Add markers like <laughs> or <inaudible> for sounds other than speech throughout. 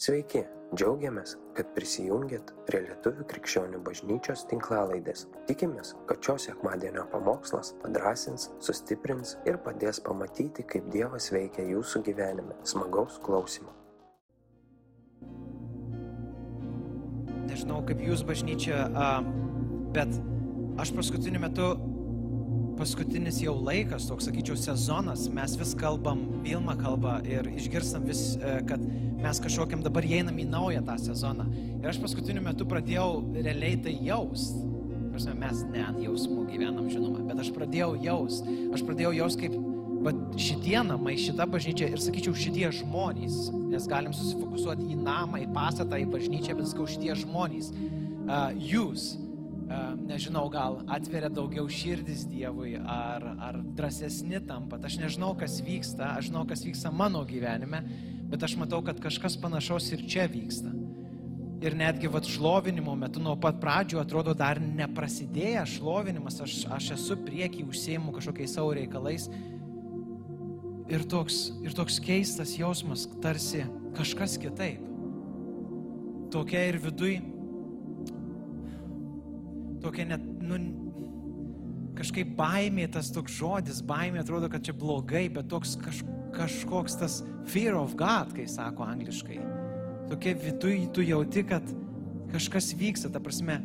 Sveiki, džiaugiamės, kad prisijungiat prie Lietuvų krikščionių bažnyčios tinklalaidės. Tikimės, kad šios sekmadienio pamokslas padrasins, sustiprins ir padės pamatyti, kaip Dievas veikia jūsų gyvenime. Smagaus klausimų. Nežinau, kaip jūs bažnyčia, bet aš paskutiniu metu paskutinis jau laikas, toks sakyčiau sezonas, mes vis kalbam, Vilma kalba ir išgirstam vis, e, kad mes kažkokiam dabar einam į naują tą sezoną. Ir aš paskutiniu metu pradėjau realiai tai jaust. Prasme, mes ne ant jausmų gyvenam, žinoma, bet aš pradėjau jaust. Aš pradėjau jaust kaip šitie namai, šita bažnyčia ir sakyčiau šitie žmonės, nes galim susifokusuoti į namą, į pastatą, į bažnyčią, bet sakau šitie žmonės, uh, jūs, nežinau, gal atveria daugiau širdis Dievui, ar, ar drąsesni tampat. Aš nežinau, kas vyksta, aš žinau, kas vyksta mano gyvenime, bet aš matau, kad kažkas panašaus ir čia vyksta. Ir netgi vat šlovinimo metu nuo pat pradžių atrodo dar neprasidėjęs šlovinimas, aš, aš esu priekį, užsieimu kažkokiais savo reikalais. Ir toks, ir toks keistas jausmas, tarsi kažkas kitaip. Tokia ir viduj tokia net, nu, kažkaip baimė, tas toks žodis, baimė atrodo, kad čia blogai, bet toks kaž, kažkoks tas fear of God, kai sako angliškai. Tokia viduje tu jauti, kad kažkas vyksta, ta prasme,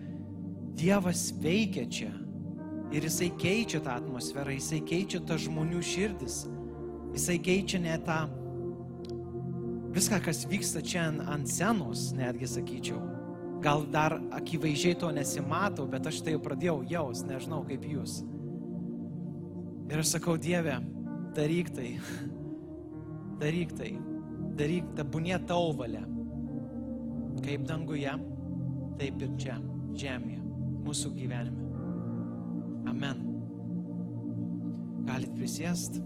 Dievas veikia čia. Ir jisai keičia tą atmosferą, jisai keičia tą žmonių širdis, jisai keičia net tą viską, kas vyksta čia ant senos, netgi sakyčiau. Gal dar akivaizdžiai to nesimatau, bet aš tai jau pradėjau jaus, nežinau kaip jūs. Ir aš sakau, Dieve, daryk tai, <laughs> daryk tai, daryk, tebūnė tau valia. Kaip danguje, taip ir čia, žemėje, mūsų gyvenime. Amen. Galit prisėsti.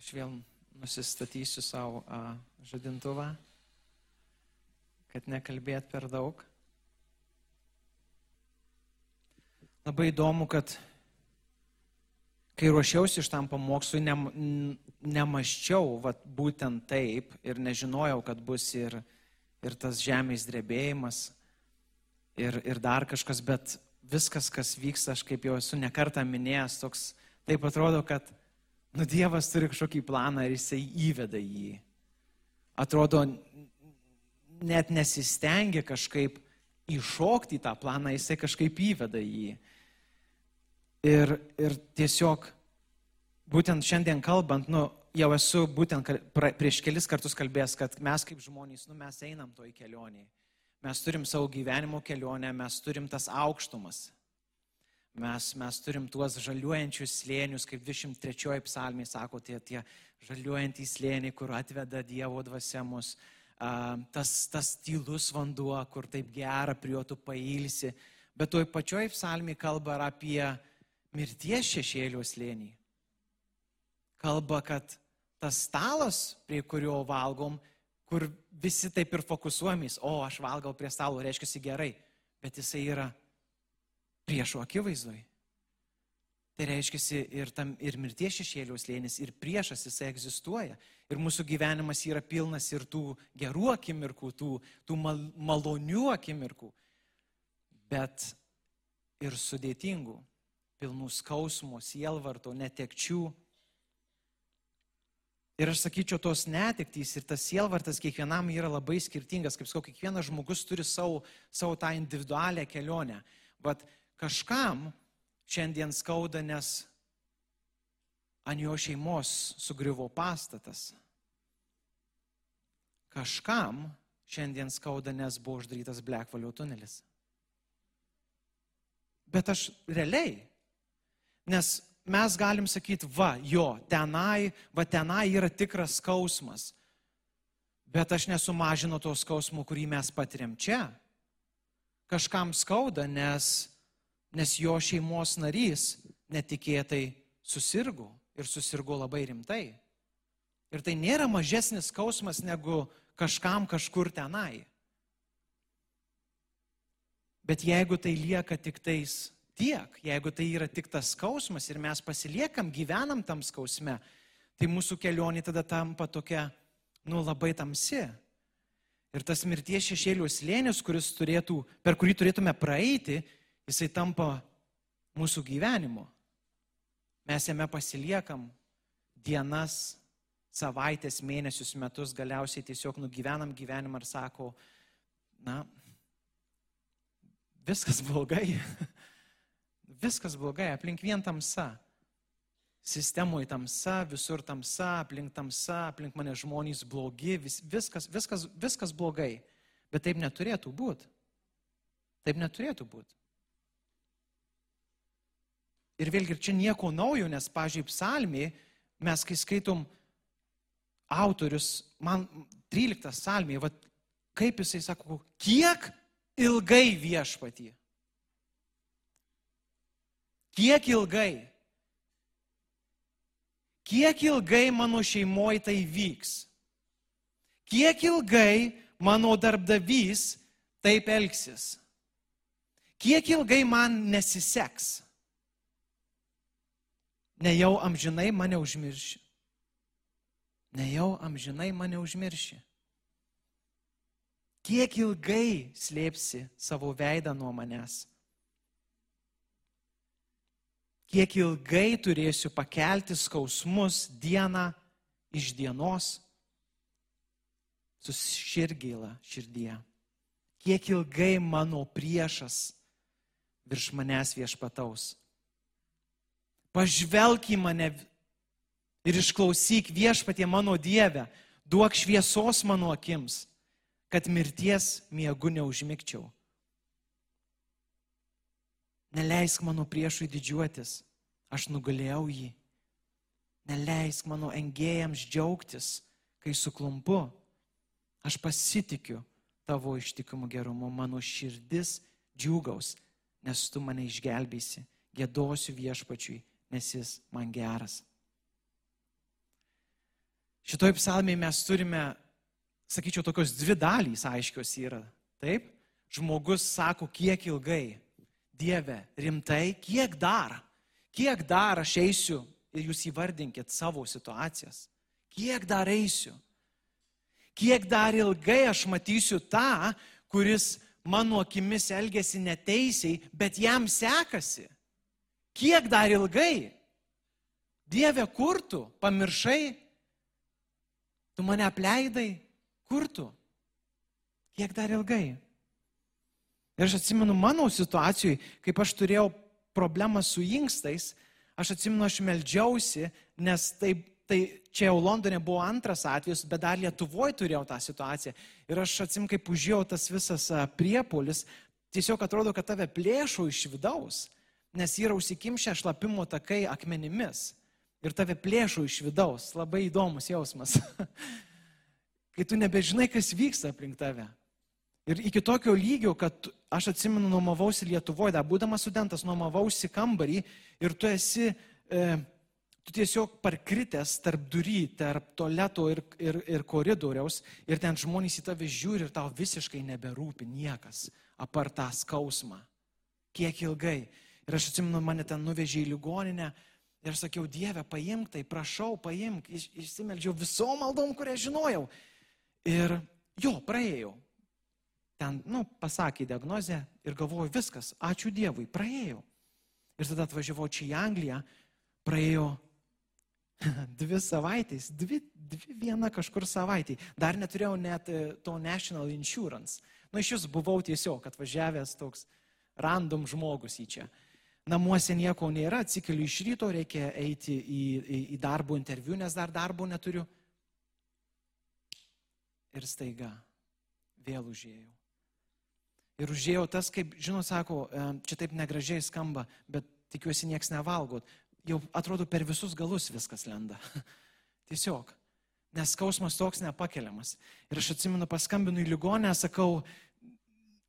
Aš vėl nusistatysiu savo žadintuvą, kad nekalbėt per daug. Labai įdomu, kad kai ruošiausi iš tam pamokslui, ne, nemaščiau vat, būtent taip ir nežinojau, kad bus ir, ir tas žemės drebėjimas ir, ir dar kažkas, bet viskas, kas vyksta, aš kaip jau esu nekartą minėjęs, toks taip atrodo, kad Nu, Dievas turi kažkokį planą ir jisai įveda jį. Atrodo, net nesistengia kažkaip įšokti į tą planą, jisai kažkaip įveda jį. Ir, ir tiesiog, būtent šiandien kalbant, nu, jau esu būtent prieš kelis kartus kalbėjęs, kad mes kaip žmonės, nu, mes einam toj kelioniai. Mes turim savo gyvenimo kelionę, mes turim tas aukštumas. Mes, mes turim tuos žaliuojančius slėnius, kaip 23 psalmė sako, tie, tie žaliuojantys slėniai, kur atveda Dievo dvasia mus, tas, tas tylus vanduo, kur taip gera prie jo tu pailsi. Bet toj pačioj psalmė kalba apie mirties šešėlio slėnį. Kalba, kad tas stalas, prie kurio valgom, kur visi taip ir fokusuojamis, o aš valgau prie stalo, reiškia gerai, bet jisai yra priešo akivaizdoj. Tai reiškia ir, tam, ir mirties šešėliaus lėnis, ir priešas jisai egzistuoja. Ir mūsų gyvenimas yra pilnas ir tų gerų akimirkų, tų, tų mal, malonių akimirkų, bet ir sudėtingų, pilnų skausmo, sielvarto, netekčių. Ir aš sakyčiau, tos netiktys ir tas sielvartas kiekvienam yra labai skirtingas, kaip sakau, kiekvienas žmogus turi savo, savo tą individualią kelionę. Bet Kažkam šiandien skauda, nes ant jo šeimos sugriuvo pastatas. Kažkam šiandien skauda, nes buvo uždarytas Blackvalio tunelis. Bet aš realiai, nes mes galim sakyti, va, jo, tenai, va, tenai yra tikras skausmas. Bet aš nesumažinu to skausmo, kurį mes patiriam čia. Kažkam skauda, nes nes jo šeimos narys netikėtai susirgo ir susirgo labai rimtai. Ir tai nėra mažesnis skausmas negu kažkam kažkur tenai. Bet jeigu tai lieka tik tais tiek, jeigu tai yra tik tas skausmas ir mes pasiliekam, gyvenam tam skausme, tai mūsų kelionė tada tampa tokia, nu, labai tamsi. Ir tas mirties šešėlių slėnis, turėtų, per kurį turėtume praeiti, jisai tampa mūsų gyvenimu. Mes jame pasiliekam dienas, savaitės, mėnesius, metus, galiausiai tiesiog nugyvenam gyvenimą ir sako, na, viskas blogai. <laughs> viskas blogai, aplink vien tamsa. Sistemoje tamsa, visur tamsa, aplink tamsa, aplink mane žmonės blogi, vis, viskas, viskas, viskas blogai. Bet taip neturėtų būti. Taip neturėtų būti. Ir vėlgi čia nieko naujo, nes, pažiūrėjau, psalmė, mes kai skaitom autorius, man 13 psalmė, va, kaip jisai sako, kiek ilgai viešpatį. Kiek ilgai? Kiek ilgai mano šeimoje tai vyks? Kiek ilgai mano darbdavys taip elgsis? Kiek ilgai man nesiseks? Nejau amžinai mane užmirši. Nejau amžinai mane užmirši. Kiek ilgai slėpsi savo veidą nuo manęs? Kiek ilgai turėsiu pakelti skausmus dieną iš dienos su širgėla širdyje? Kiek ilgai mano priešas virš manęs viešpataus? Pažvelk į mane ir išklausyk viešpatie mano Dievę, duok šviesos mano akims kad mirties miegu neužmigčiau. Neleisk mano priešui didžiuotis, aš nugalėjau jį. Neleisk mano engėjams džiaugtis, kai suklumpu. Aš pasitikiu tavo ištikimu gerumu, mano širdis džiugaus, nes tu mane išgelbėsi, gėdosiu viešpačiui, nes jis man geras. Šitoj psalmėje mes turime sakyčiau, tokios dvi dalys aiškios yra. Taip? Žmogus sako, kiek ilgai. Dieve, rimtai, kiek dar? Kiek dar aš eisiu ir jūs įvardinkit savo situacijas? Kiek dar eisiu? Kiek dar ilgai aš matysiu tą, kuris mano akimis elgesi neteisiai, bet jam sekasi? Kiek dar ilgai? Dieve, kur tu? Pamiršai? Tu mane apleidai? Kur tu? Kiek dar ilgai? Ir aš atsimenu mano situacijai, kaip aš turėjau problemą su inkstais, aš atsimenu, aš meldžiausi, nes taip, tai čia jau Londone buvo antras atvejis, bet dar Lietuvoje turėjau tą situaciją. Ir aš atsimenu, kaip užėjau tas visas priepolis, tiesiog atrodo, kad tave plėšo iš vidaus, nes yra užsikimšę šlapimo takai akmenimis. Ir tave plėšo iš vidaus. Labai įdomus jausmas. <laughs> kai tu nebežinai, kas vyksta aplink tave. Ir iki tokio lygio, kad aš atsimenu, nuomavausi Lietuvoje, dar būdamas studentas, nuomavausi kambarį ir tu esi, e, tu tiesiog parkritęs tarp durį, tarp toleto ir, ir, ir koridoriaus ir ten žmonės į tave žiūri ir tau visiškai neberūpi niekas, apart tą skausmą. Kiek ilgai. Ir aš atsimenu, mane ten nuvežė į ligoninę ir sakiau, Dieve, paimk tai, prašau, paimk. Iš, išsimeldžiau visom maldom, kurią žinojau. Ir jo, praėjau. Ten, nu, pasakė diagnozę ir galvoju, viskas, ačiū Dievui, praėjau. Ir tada atvažiavau čia į Angliją, praėjo <laughs> dvi savaitės, dvi, dvi viena kažkur savaitė. Dar neturėjau net e, to National Insurance. Nu, iš jūs buvau tiesiog atvažiavęs toks random žmogus į čia. Namuose nieko nėra, atsikeliu iš ryto, reikia eiti į, į, į darbo interviu, nes dar darbo neturiu ir staiga vėl užėjau. Ir užėjau tas, kaip, žinot, sako, čia taip negražiai skamba, bet tikiuosi nieks nevalgot. Jau atrodo per visus galus viskas lenda. <laughs> Tiesiog. Nes skausmas toks nepakeliamas. Ir aš atsimenu, paskambinu į ligonę, sakau,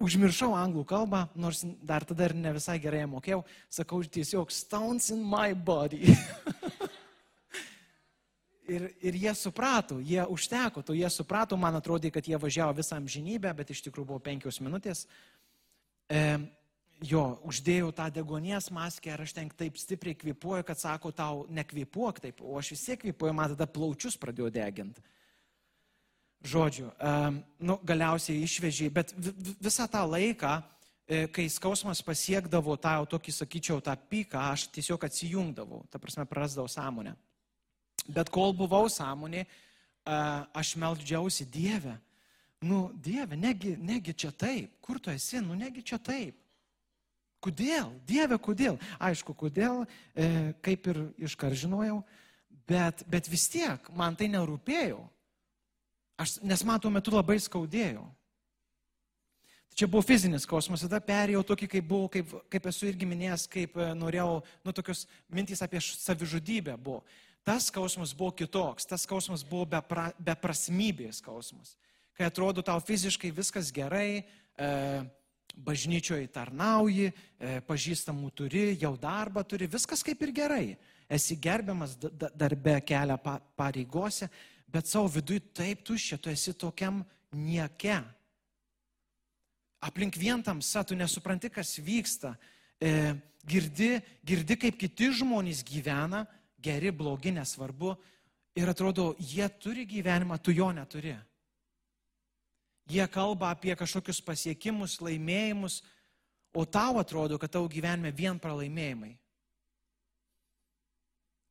užmiršau anglų kalbą, nors dar tada ir ne visai gerai mokėjau, sakau tiesiog stones in my body. <laughs> Ir, ir jie suprato, jie užteko, to jie suprato, man atrodė, kad jie važiavo visą amžinybę, bet iš tikrųjų buvo penkios minutės. E, jo, uždėjau tą degonies maskę ir aš ten taip stipriai kvipuoju, kad sako tau, nekvipuok taip, o aš vis tiek kvipuoju, man tada plaučius pradėjo deginti. Žodžiu, um, nu, galiausiai išvežiai, bet visą tą laiką, e, kai skausmas pasiekdavo tą jau tokį, sakyčiau, tą pyką, aš tiesiog atsijungdavau, ta prasme, prarasdavau sąmonę. Bet kol buvau sąmonė, uh, aš meldžiausi Dievę. Nu, Dieve, negi, negi čia taip, kur tu esi, nu, negi čia taip. Kodėl? Dieve, kodėl? Aišku, kodėl, e, kaip ir iškar žinojau, bet, bet vis tiek man tai nerūpėjo. Aš, nes man tuo metu labai skaudėjo. Čia buvo fizinis skausmas, tada perėjau tokį, kaip buvau, kaip, kaip esu irgi minėjęs, kaip e, norėjau, nu tokios mintys apie savižudybę buvo. Tas skausmas buvo kitoks, tas skausmas buvo bepra, beprasmybės skausmas. Kai atrodo tau fiziškai viskas gerai, e, bažnyčioje tarnauji, e, pažįstamų turi, jau darbą turi, viskas kaip ir gerai. Esi gerbiamas darbe kelia pareigose, bet savo viduje taip tuščia, tu esi tokiam nieke. Aplink vien tamsa, tu nesupranti, kas vyksta. E, girdi, girdi, kaip kiti žmonės gyvena, geri, blogi, nesvarbu. Ir atrodo, jie turi gyvenimą, tu jo neturi. Jie kalba apie kažkokius pasiekimus, laimėjimus, o tau atrodo, kad tavo gyvenime vien pralaimėjimai.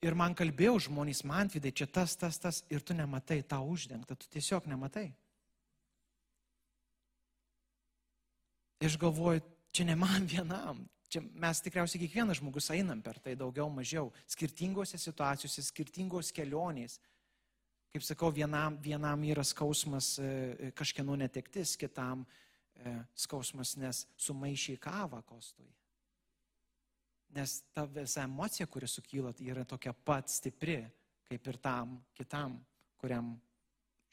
Ir man kalbėjau žmonės, man vidai, čia tas, tas, tas, ir tu nematai, tau uždengta, tu tiesiog nematai. Ir galvoju, čia ne man <laughs> vienam, čia mes tikriausiai kiekvienas žmogus einam per tai daugiau mažiau, skirtingose situacijose, skirtingos kelionės. Kaip sakau, vienam, vienam yra skausmas e, e, kažkieno netektis, kitam e, skausmas, nes sumaišiai kavą kostui. Nes ta visa emocija, kuri sukyla, tai yra tokia pat stipri, kaip ir tam kitam, kuriam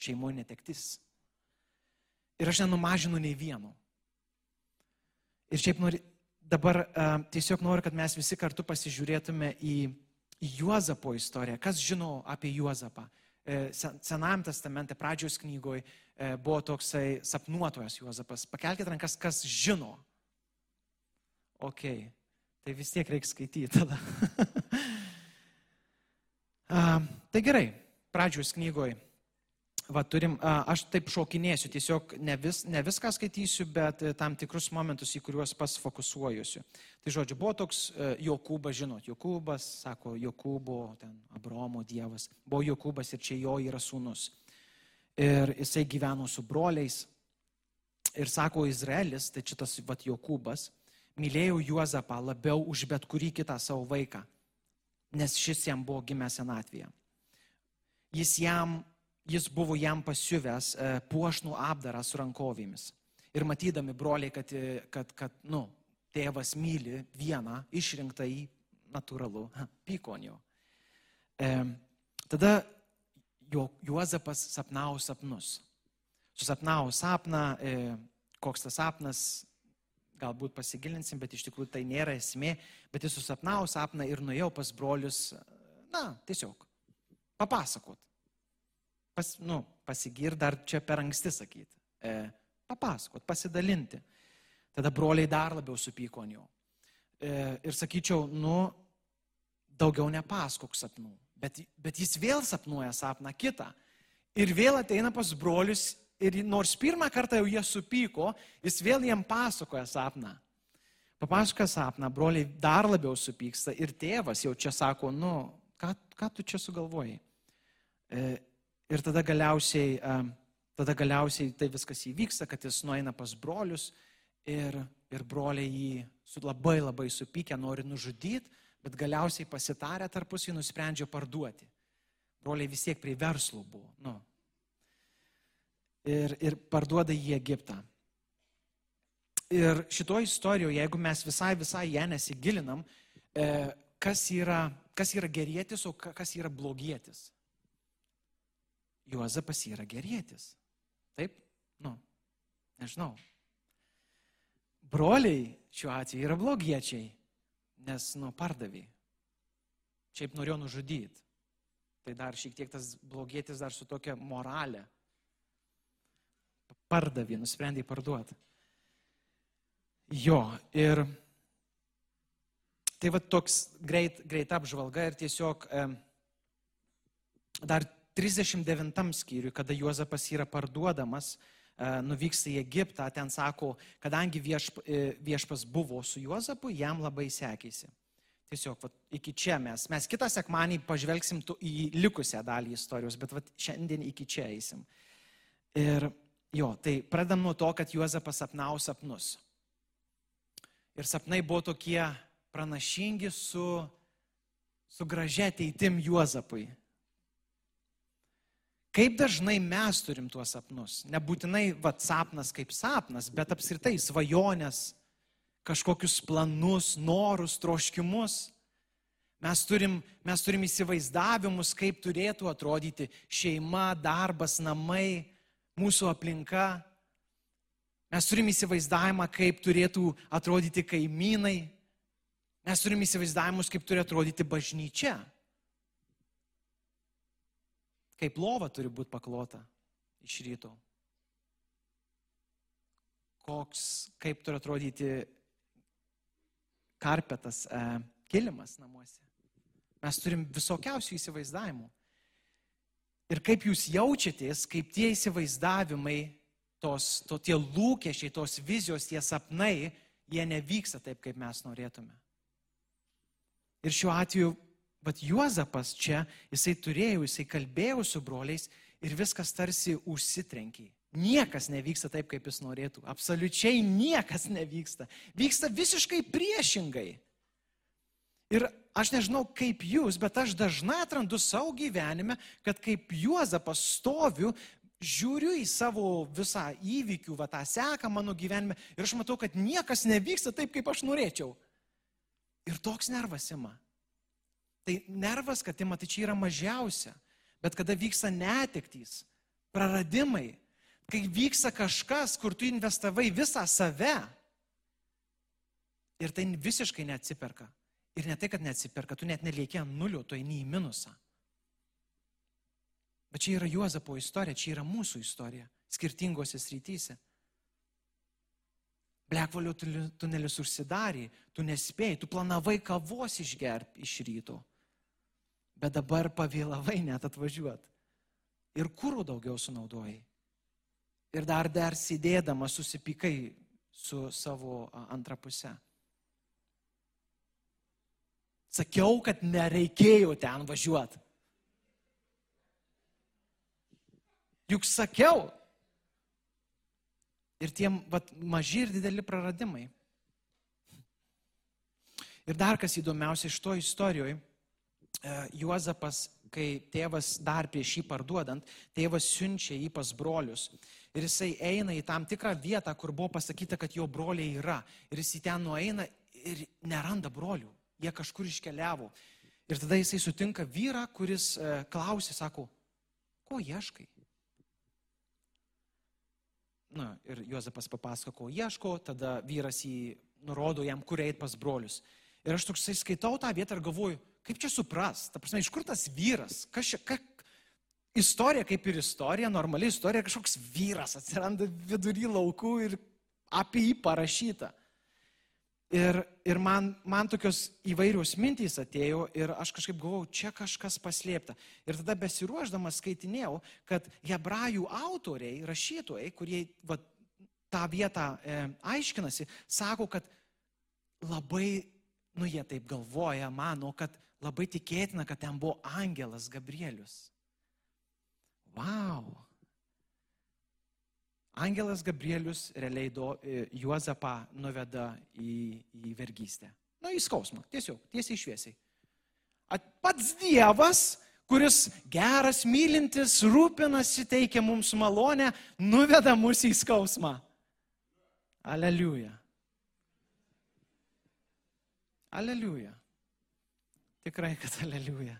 šeimoje netektis. Ir aš nenumažinu nei vieno. Ir šiaip nori, dabar uh, tiesiog noriu, kad mes visi kartu pasižiūrėtume į, į Juozapo istoriją. Kas žino apie Juozapą? E, Senajam testamente pradžios knygoje buvo toksai sapnuotojas Juozapas. Pakelkite rankas, kas žino. Ok, Tai vis tiek reikia skaityti tada. <laughs> a, tai gerai, pradžios knygoje. Va, turim, a, aš taip šokinėsiu, tiesiog ne, vis, ne viską skaitysiu, bet e, tam tikrus momentus, į kuriuos pasfokusuojusiu. Tai žodžiu, buvo toks e, Jokūbas, žinot, Jokūbas, sako, Jokūbo, ten Abromo dievas, buvo Jokūbas ir čia jo yra sūnus. Ir jisai gyveno su broliais. Ir sako Izraelis, tai šitas, va, Jokūbas, mylėjau Juozapą labiau už bet kurį kitą savo vaiką, nes šis jam buvo gimęs senatvėje. Jis, jam, jis buvo jam pasiuvęs e, puošnų apdarą su rankovėmis. Ir matydami broliai, kad, e, kad, kad nu, tėvas myli vieną išrinktą į natūralų, pyko ant jo. E, tada jo, Juozapas sapnavo sapnus. Susapnavo sapną, e, koks tas sapnas, galbūt pasigilinsim, bet iš tikrųjų tai nėra esmė, bet jis susapnavo sapną ir nuėjau pas brolius, na, tiesiog, papasakot. Pas, nu, pasigir dar čia per anksti sakyti. E, papasakot, pasidalinti. Tada broliai dar labiau supyko ant jo. E, ir sakyčiau, nu, daugiau nepasakok sapnų. Bet, bet jis vėl sapnuoja sapną kitą. Ir vėl ateina pas brolius ir nors pirmą kartą jau jie supyko, jis vėl jiem pasakoja sapną. Papasakoja sapną, broliai dar labiau supyksta ir tėvas jau čia sako, nu, ką, ką tu čia sugalvojai. E, ir tada galiausiai, e, tada galiausiai tai viskas įvyksta, kad jis nueina pas brolius ir, ir broliai jį su labai labai supykę nori nužudyti, bet galiausiai pasitarę tarpusį nusprendžia parduoti. Broliai vis tiek prie verslų buvo. Nu, ir, ir parduoda į Egiptą. Ir šitoje istorijoje, jeigu mes visai, visai ją nesigilinam, e, kas, yra, kas yra gerėtis, o kas yra blogietis. Juozapas yra gerėtis. Taip? Nu, nežinau. Broliai šiuo atveju yra blogiečiai, nes, nu, pardavė. Šiaip norėjo nužudyti. Tai dar šiek tiek tas blogietis dar su tokia moralė pardavė, nusprendė parduoti. Jo, ir Tai va toks greit, greita apžvalga ir tiesiog e, dar 39 skyriui, kada Juozapas yra parduodamas, e, nuvyksta į Egiptą, ten sako, kadangi viešp, e, viešpas buvo su Juozapu, jam labai sekėsi. Tiesiog va, iki čia mes. Mes kitą sekmanį pažvelgsim į likusią dalį istorijos, bet va, šiandien iki čia eisim. Ir jo, tai pradam nuo to, kad Juozapas sapnau sapnus. Ir sapnai buvo tokie pranašingi su, su gražia ateitim Juozapui. Kaip dažnai mes turim tuos sapnus? Nebūtinai vat, sapnas kaip sapnas, bet apskritai svajonės, kažkokius planus, norus, troškimus. Mes turim, mes turim įsivaizdavimus, kaip turėtų atrodyti šeima, darbas, namai, mūsų aplinka. Mes turim įsivaizdavimą, kaip turėtų atrodyti kaimynai. Mes turim įsivaizdavimus, kaip turi atrodyti bažnyčia. Kaip lova turi būti paklota iš ryto. Koks, kaip turi atrodyti karpetas, e, kilimas namuose. Mes turim visokiausių įsivaizdavimų. Ir kaip jūs jaučiatės, kaip tie įsivaizdavimai, tos, to, tie lūkesčiai, tos vizijos, tie sapnai, jie nevyksta taip, kaip mes norėtume. Ir šiuo atveju, bet Juozapas čia, jisai turėjo, jisai kalbėjo su broliais ir viskas tarsi užsitrenkė. Niekas nevyksta taip, kaip jis norėtų. Absoliučiai niekas nevyksta. Vyksta visiškai priešingai. Ir aš nežinau kaip jūs, bet aš dažnai atrandu savo gyvenime, kad kaip Juozapas stoviu, žiūriu į savo visą įvykių, va tą seką mano gyvenime ir aš matau, kad niekas nevyksta taip, kaip aš norėčiau. Ir toks nervas ima. Tai nervas, kad ima, tai čia yra mažiausia. Bet kada vyksta netiktys, praradimai, kai vyksta kažkas, kur tu investavai visą save ir tai visiškai neatsiperka. Ir ne tai, kad neatsiperka, tu net nelieki ant nulio, tu eini į minusą. Bet čia yra Juozapo istorija, čia yra mūsų istorija, skirtingose srityse. Blekvalio tunelis užsidarė, tu nespėjai, tu planavai kavos išgerb iš ryto, bet dabar pavėlavai net atvažiuot. Ir kūrų daugiau sunaudojai ir dar dar sėdėdama susipykai su savo antra pusė. Sakiau, kad nereikėjo ten važiuoti. Juk sakiau. Ir tie vat, maži ir dideli praradimai. Ir dar kas įdomiausia iš to istorijoje, Juozapas, kai tėvas dar prieš jį parduodant, tėvas siunčia jį pas brolius ir jisai eina į tam tikrą vietą, kur buvo pasakyta, kad jo broliai yra. Ir jis į ten nueina ir neranda brolių. Jie kažkur iškeliavo. Ir tada jisai sutinka vyrą, kuris e, klausė, sako, ko ieškai? Na, ir Juozapas papasako, ko ieško, tada vyras jį nurodo jam, kur eit pas brolius. Ir aš toksai skaitau tą vietą ir galvoju, kaip čia supras, ta prasme, iš kur tas vyras, kas čia, ka, istorija kaip ir istorija, normali istorija, kažkoks vyras atsiranda vidury laukų ir apie jį parašyta. Ir, ir man, man tokios įvairios mintys atėjo ir aš kažkaip galvojau, čia kažkas paslėpta. Ir tada besiruoždamas skaitinėjau, kad hebrajų autoriai, rašytojai, kurie va, tą vietą e, aiškinasi, sako, kad labai, nu jie taip galvoja, mano, kad labai tikėtina, kad ten buvo angelas Gabrielius. Wow. Angelas Gabrielius realiai do, e, Juozapą nuveda į, į vergystę. Na, į skausmą, tiesiog, tiesiai šviesiai. At pats Dievas, kuris geras, mylintis, rūpinasi, teikia mums malonę, nuveda mus į skausmą. Aleliuja. Aleliuja. Tikrai, kad aleliuja.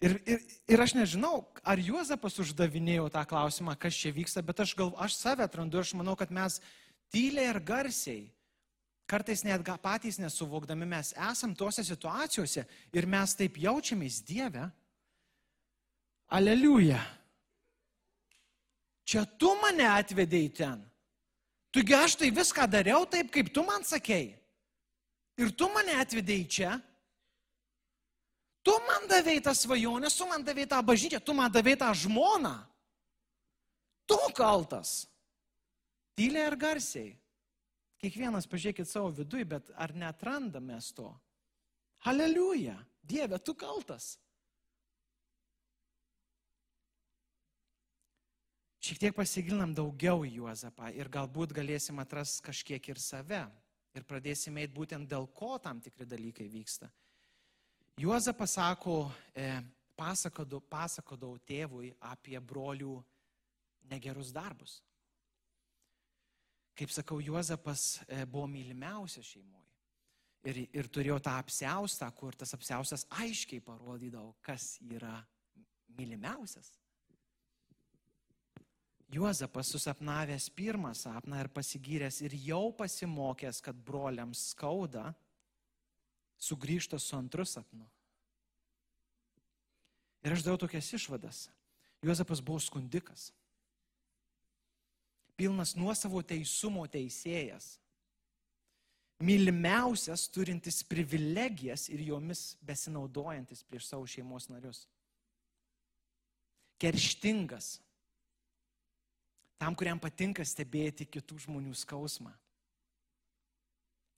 Ir, ir, ir aš nežinau, ar Juozapas uždavinėjo tą klausimą, kas čia vyksta, bet aš, gal, aš save atrandu ir aš manau, kad mes tyliai ir garsiai, kartais net patys nesuvokdami, mes esam tose situacijose ir mes taip jaučiamės Dievę. Aleliuja. Čia tu mane atvedėjai ten. Tugi aš tai viską dariau taip, kaip tu man sakėjai. Ir tu mane atvedėjai čia. Tu man davėjai tą svajonę, tu man davėjai tą bažnyčią, tu man davėjai tą žmoną. Tu kaltas. Tyliai ar garsiai. Kiekvienas pažiūrėkit savo viduje, bet ar netrandame to? Aleliuja. Dieve, tu kaltas. Šiek tiek pasigilinam daugiau į Juozapą ir galbūt galėsim atrasti kažkiek ir save. Ir pradėsime eiti būtent dėl ko tam tikri dalykai vyksta. Juozapas sako, e, pasakodavau, pasakodavau tėvui apie brolių negerus darbus. Kaip sakau, Juozapas e, buvo mylimiausias šeimoje. Ir, ir turėjo tą apsiaustą, kur tas apsiaustas aiškiai parodydavo, kas yra mylimiausias. Juozapas susapnavęs pirmą sapną ir pasigyręs ir jau pasimokęs, kad broliams skauda, sugrįžta su antru sapnu. Ir aš darau tokias išvadas. Juozapas buvo skundikas. Pilnas nuosavo teisumo teisėjas. Mylimiausias, turintis privilegijas ir jomis besinaudojantis prieš savo šeimos narius. Kerštingas Tam, kuriam patinka stebėti kitų žmonių skausmą.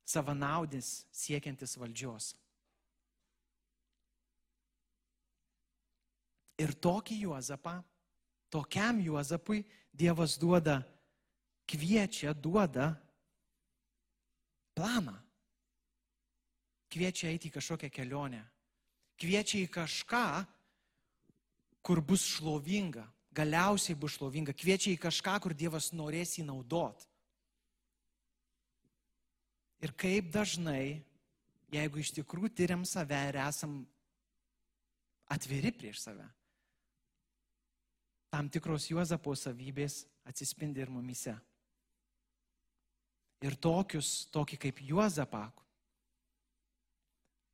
Savanaudis siekiantis valdžios. Ir tokį Juozapą, tokiam Juozapui Dievas duoda, kviečia, duoda planą. Kviečia eiti į kažkokią kelionę. Kviečia į kažką, kur bus šlovinga, galiausiai bus šlovinga, kviečia į kažką, kur Dievas norės jį naudot. Ir kaip dažnai, jeigu iš tikrųjų tyriam save ir esam atviri prieš save, tam tikros Juozapo savybės atsispindi ir mumise. Ir tokius, tokį kaip Juozapą,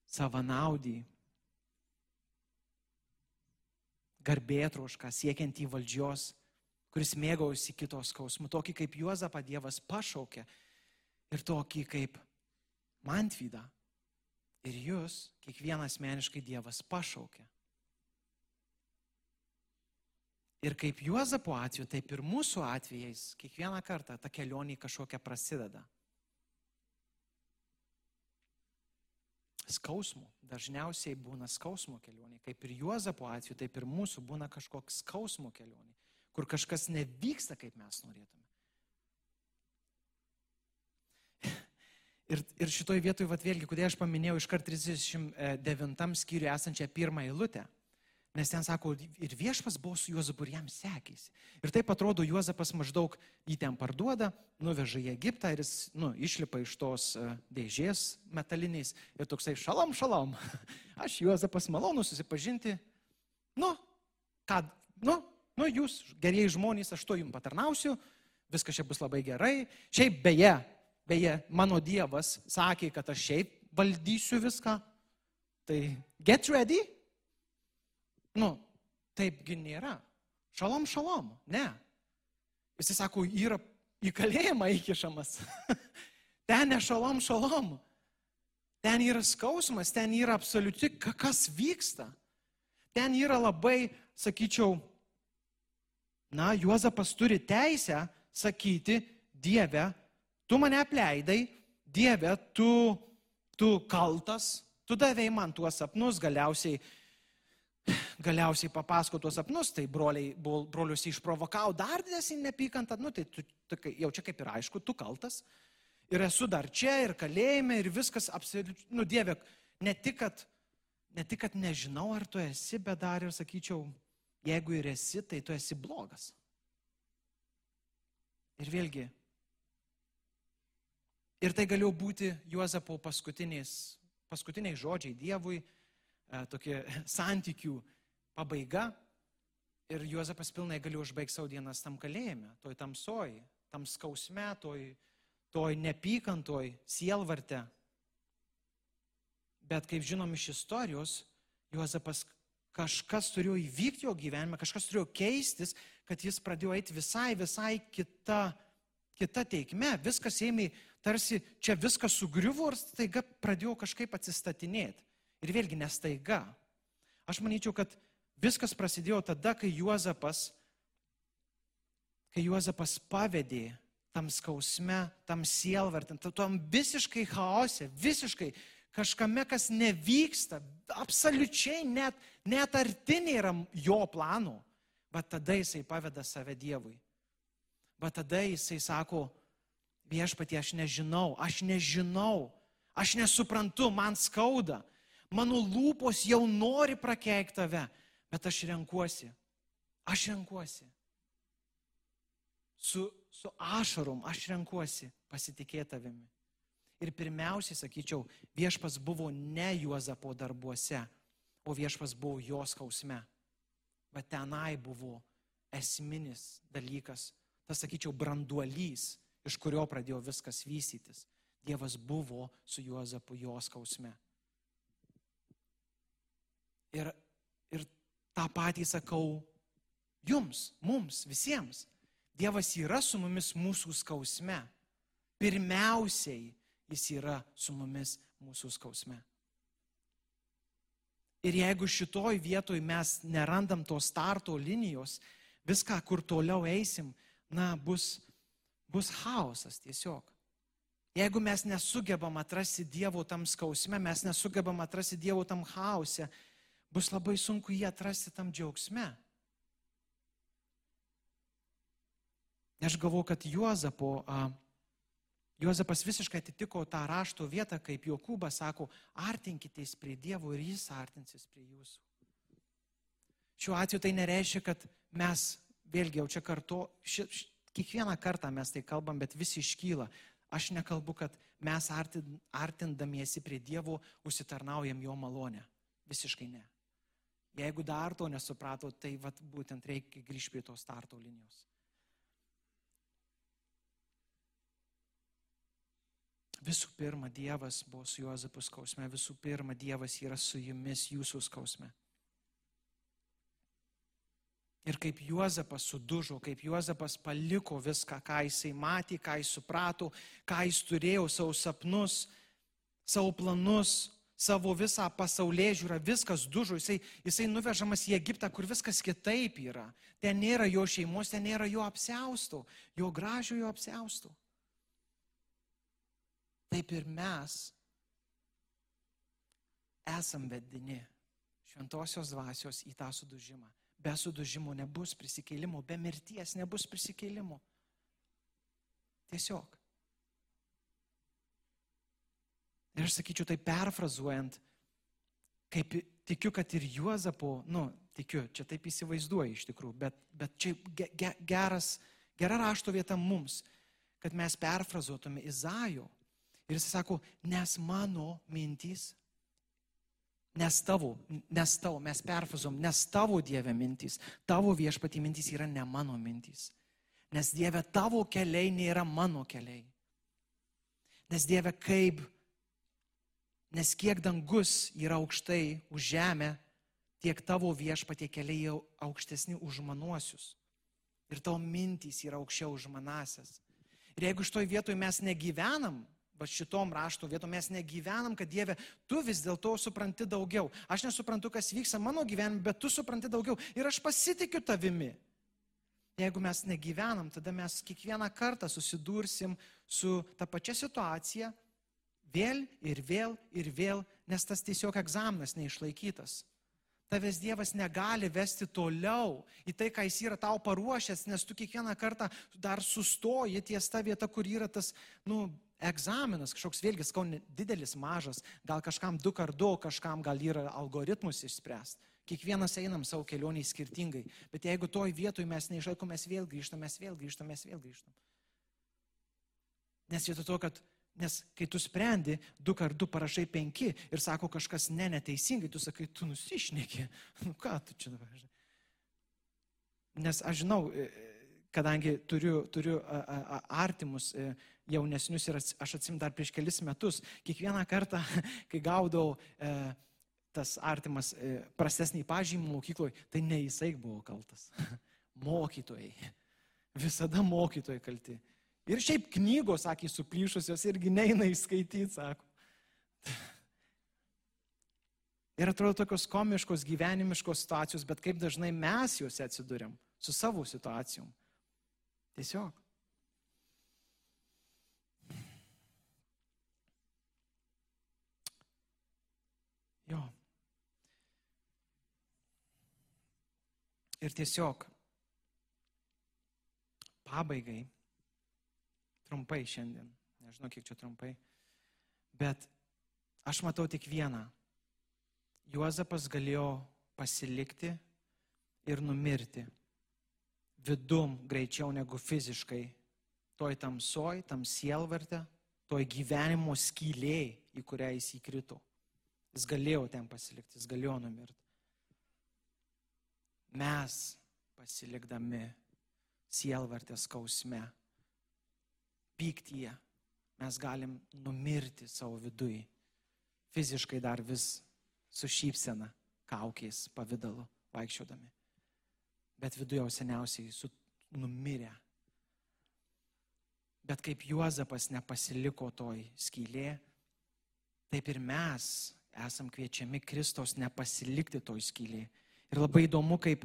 savanaudį, garbėtrošką, siekiant į valdžios, kuris mėgaujasi kitos skausmu, tokį kaip Juozapą Dievas pašaukė ir tokį kaip Mantvydą. Ir jūs, kiekvieną asmeniškai Dievas pašaukė. Ir kaip Juozapo atveju, taip ir mūsų atvejais, kiekvieną kartą ta kelionė kažkokia prasideda. skausmų. Dažniausiai būna skausmo kelionė. Kaip ir Juozapo atveju, taip ir mūsų būna kažkoks skausmo kelionė, kur kažkas nevyksta, kaip mes norėtume. Ir, ir šitoj vietoj, vat vėlgi, kodėl aš paminėjau iškart 39 skyriui esančią pirmą eilutę. Nes ten sako, ir viešpas buvo su Juozapu ir jam sekėsi. Ir taip atrodo, Juozapas maždaug jį ten parduoda, nuveža į Egiptą ir jis nu, išlipa iš tos e, dėžės metaliniais ir toksai šalam, šalam. <laughs> Aš Juozapas malonu susipažinti. Nu, ką, nu, nu jūs, gerieji žmonės, aš to jums patarnausiu, viskas čia bus labai gerai. Šiaip beje, beje, mano Dievas sakė, kad aš šiaip valdysiu viską. Tai get ready, Nu, taipgi nėra. Šalom, šalom. Ne. Jis sako, yra į kalėjimą įkišamas. <laughs> ten ne šalom, šalom. Ten yra skausmas, ten yra absoliuti, kas vyksta. Ten yra labai, sakyčiau, na, Juozapas turi teisę sakyti, Dieve, tu mane apleidai, Dieve, tu, tu kaltas, tu davėjai man tuos sapnus, galiausiai galiausiai papasako tuos sapnus, tai broliai, brolius išprovokavo dar didesnį nepykantą, nu, tai tu, tu, jau čia kaip ir aišku, tu kaltas. Ir esu dar čia, ir kalėjime, ir viskas absoliučiai, nu, Dieve, ne tik, kad, ne tik, kad nežinau, ar tu esi, bet dar ir sakyčiau, jeigu ir esi, tai tu esi blogas. Ir vėlgi, ir tai galėjo būti Juozapo paskutiniai žodžiai Dievui, e, tokie <laughs> santykių pabaiga ir Juozapas pilnai gali užbaigti savo dienas tam kalėjime, toj tamsoj, tam skausme, toj, toj nepykantoj, sielvarte. Bet kaip žinom iš istorijos, Juozapas kažkas turėjo įvykti jo gyvenime, kažkas turėjo keistis, kad jis pradėjo eiti visai, visai kita, kita teikme. Viskas ėmė tarsi čia viskas sugriuvo ir staiga pradėjo kažkaip atsistatinėti. Ir vėlgi nestaiga. Aš manyčiau, kad viskas prasidėjo tada, kai Juozapas, kai Juozapas pavedė tam skausme, tam sielvartim, tam visiškai chaose, visiškai kažkame, kas nevyksta, absoliučiai net, net arti nėra jo planų. Bet tada jisai paveda save Dievui. Bet tada jisai sako, viešpatie, aš nežinau, aš nežinau, aš nesuprantu, man skauda, mano lūpos jau nori prakeikti tave, bet aš renkuosi, aš renkuosi. Su, su ašarom aš renkuosi pasitikėti tavimi. Ir pirmiausiai, sakyčiau, viešpas buvo ne Juozapo darbuose, o viešpas buvo jos skausme. Bet tenai buvo esminis dalykas, tas, sakyčiau, branduolys, iš kurio pradėjo viskas vystytis. Dievas buvo su Juozapu jos skausme. Ir, ir tą patį sakau jums, mums, visiems. Dievas yra su mumis mūsų skausme. Pirmiausiai jis yra su mumis mūsų skausme. Ir jeigu šitoj vietoj mes nerandam tos starto linijos, viską, kur toliau eisim, na, bus, bus chaosas tiesiog. Jeigu mes nesugebam atrasti Dievo tam skausme, mes nesugebam atrasti Dievo tam chaose, bus labai sunku jį atrasti tam džiaugsme. Aš galvoju, kad Juozapo, a, Juozapas visiškai atitiko tą rašto vietą, kaip Jokūbas sako, artinkitės prie Dievo ir jis artinsis prie jūsų. Šiuo atveju tai nereiškia, kad mes, vėlgi jau čia kartu, ši, ši, kiekvieną kartą mes tai kalbam, bet vis iškyla. Aš nekalbu, kad mes artindamiesi prie Dievo užsitarnaujam jo malonę. Visiškai ne. Jeigu dar to nesuprato, tai vat, būtent reikia grįžti prie tos starto linijos. Visų pirma, Dievas buvo su Juozapu skausme, visų pirma, Dievas yra su jumis jūsų skausme. Ir kaip Juozapas sudužo, kaip Juozapas paliko viską, ką jisai matė, ką jis suprato, ką jis turėjo, savo sapnus, savo planus, savo visą pasaulyje žiūrą, viskas dužo, jisai, jisai nuvežamas į Egiptą, kur viskas kitaip yra. Ten nėra jo šeimos, ten nėra jo apseustų, jo gražiojo apseustų taip ir mes esam vedini šventosios dvasios į tą sudužimą. Be sudužimo nebus prisikėlimo, be mirties nebus prisikėlimo. Tiesiog. Ir aš sakyčiau, tai perfrazuojant, kaip tikiu, kad ir Juozapo, nu, tikiu, čia taip įsivaizduoju iš tikrųjų, bet, bet čia ge, geras, gera rašto vieta mums, kad mes perfrazuotume Izaijo Ir jis sako, nes mano mintys, nes tavo, nes tavo, mes perfazom, nes tavo Dieve mintys, tavo viešpatį mintys yra ne mano mintys. Nes Dieve tavo keliai nėra mano keliai. Nes Dieve kaip, nes kiek dangus yra aukštai už žemę, tiek tavo viešpatie keliai jau aukštesni už manuosius. Ir tavo mintys yra aukščiau už manasias. Ir jeigu šitoj vietoj mes negyvenam va šitom rašto vietom mes negyvenam, kad Dieve, tu vis dėlto supranti daugiau. Aš nesuprantu, kas vyksta mano gyvenime, bet tu supranti daugiau. Ir aš pasitikiu tavimi. Jeigu mes negyvenam, tada mes kiekvieną kartą susidursim su ta pačia situacija vėl ir vėl ir vėl, nes tas tiesiog egzaminas neišlaikytas. Tavęs Dievas negali vesti toliau į tai, ką Jis yra tau paruošęs, nes tu kiekvieną kartą dar sustoji ties ta vieta, kur yra tas, nu, egzaminas, kažkoks vėlgi, skau, didelis, mažas, gal kažkam du kart du, kažkam gal yra algoritmus išspręsti. Kiekvienas einam savo kelionį skirtingai, bet jeigu toj vietoj mes neišlaikom, mes vėl grįžtam, mes vėl grįžtam, mes vėl grįžtam. Nes vietoj to, kad, nes kai tu sprendi, du kart du parašai penki ir sako kažkas ne neteisingai, tu sakai, tu nusišneki. <laughs> Nu ką tu čia dabar? Nes aš žinau, e, e, kadangi turiu, turiu artimus e, jaunesnius ir aš atsim dar prieš kelis metus, kiekvieną kartą, <laughs> kai gaudavau e, tas artimas e, prastesnį pažymį mokykloje, tai ne jisai buvo kaltas. <laughs> Mokytojai. Visada mokytojai kalti. Ir šiaip knygos, sakė, suplyšusios irgi neina įskaityti, sako. <laughs> Ir atrodo tokios komiškos gyvenimiškos situacijos, bet kaip dažnai mes juose atsidūrėm su savo situacijom. Tiesiog. Jo. Ir tiesiog pabaigai, trumpai šiandien, nežinau kiek čia trumpai, bet aš matau tik vieną. Juozapas galėjo pasilikti ir numirti vidum greičiau negu fiziškai, toj tamsoj, tam sielvarte, toj gyvenimo skylėj, į kurią jis įkrito. Jis galėjo ten pasilikti, jis galėjo numirti. Mes pasilikdami sielvartės skausme, pyktyje, mes galim numirti savo vidui. Fiziškai dar vis su šypsena, kaukiais pavydalu vaikščiodami. Bet viduje jau seniausiai su numirę. Bet kaip Juozapas nepasiliko toj skylė, taip ir mes esam kviečiami Kristos nepasilikti toj skylė. Ir labai įdomu, kaip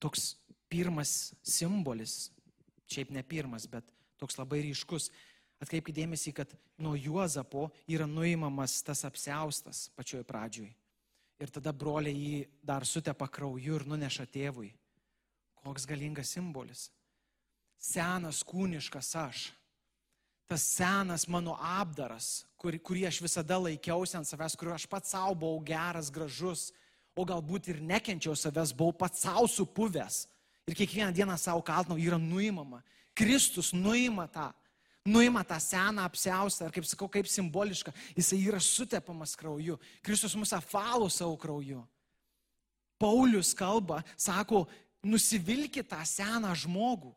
toks pirmas simbolis, šiaip ne pirmas, bet toks labai ryškus. Atkreipkite dėmesį, kad nuo Juozapo yra nuimamas tas apseustas pačioj pradžioj. Ir tada broliai jį dar sutepa krauju ir nuneša tėvui. Koks galingas simbolis. Senas kūniškas aš. Tas senas mano apdaras, kur, kurį aš visada laikiausi ant savęs, kuriuo aš pats savo buvau geras, gražus, o galbūt ir nekenčiau savęs, buvau pats savo supuvęs ir kiekvieną dieną savo kaltinau, yra nuimama. Kristus nuima tą, nuima tą seną apsiaustą, ar kaip sakau, kaip simboliška, jisai yra sutepamas krauju. Kristus mus apvalo savo krauju. Paulius kalba, sako, nusivilkit tą seną žmogų.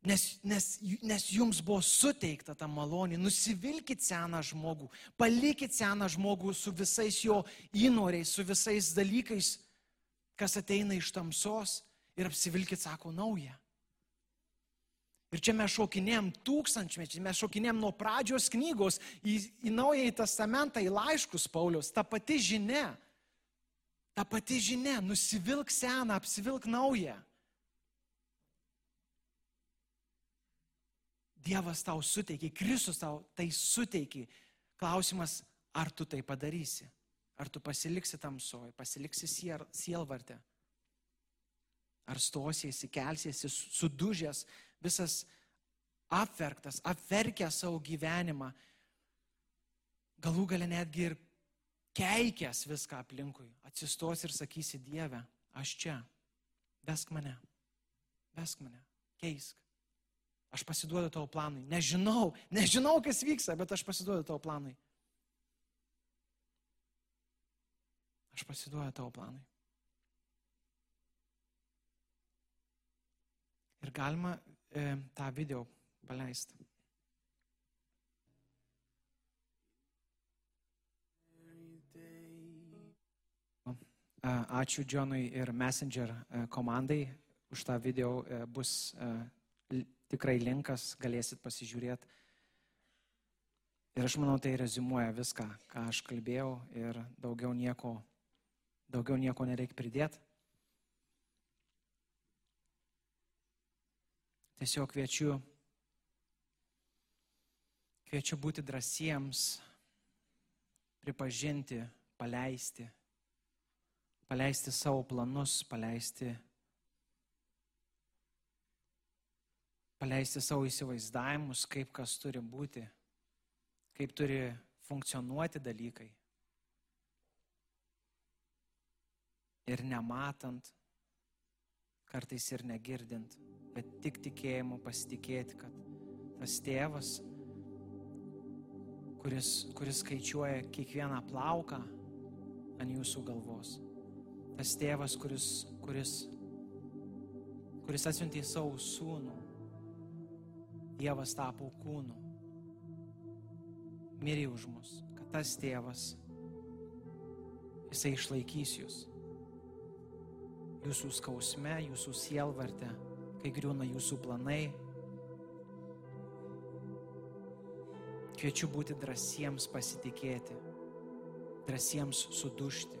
Nes, nes, nes jums buvo suteikta ta malonė, nusivilkit seną žmogų, palikit seną žmogų su visais jo įnoriais, su visais dalykais, kas ateina iš tamsos ir apsivilkit, sako, naują. Ir čia mes šokinėm tūkstančmečiai, mes šokinėm nuo pradžios knygos į, į Naująjį Testamentą, į laiškus Paulius, ta pati žinia, ta pati žinia, nusivilk seną, apsivilk naują. Dievas tau suteikia, Kristus tau tai suteikia. Klausimas, ar tu tai padarysi? Ar tu pasiliksi tamsoje, pasiliksi sielvartę? Ar stosiesi, kelsiesi, sudužęs, visas apverktas, apverkęs savo gyvenimą, galų gale netgi ir keikęs viską aplinkui, atsistos ir sakysi Dieve, aš čia, vesk mane, vesk mane, keisk. Aš pasiduodu tavo planui. Nežinau, nežinau, kas vyksta, bet aš pasiduodu tavo planui. Aš pasiduodu tavo planui. Ir galima e, tą video paleisti. Ačiū Džonui ir Messenger e, komandai už tą video. E, bus e, tikrai linkas, galėsit pasižiūrėti. Ir aš manau, tai rezumuoja viską, ką aš kalbėjau ir daugiau nieko Daugiau nieko nereikia pridėti. Tiesiog kviečiu, kviečiu būti drąsiems, pripažinti, paleisti, paleisti savo planus, paleisti, paleisti savo įsivaizdavimus, kaip kas turi būti, kaip turi funkcionuoti dalykai. ir nematant, kartais ir negirdint, bet tik tikėjimu pasitikėti, kad tas tėvas, kuris, kuris skaičiuoja kiekvieną plauką ant jūsų galvos, tas tėvas, kuris, kuris, kuris atsiuntė savo sūnų, Dievas tapo kūnu. Mirė už mus, kad tas tėvas, jisai išlaikys jūs. Jūsų skausme, jūsų sielvarte, kai griūna jūsų planai. Kviečiu būti drąsiems pasitikėti, drąsiems sudušti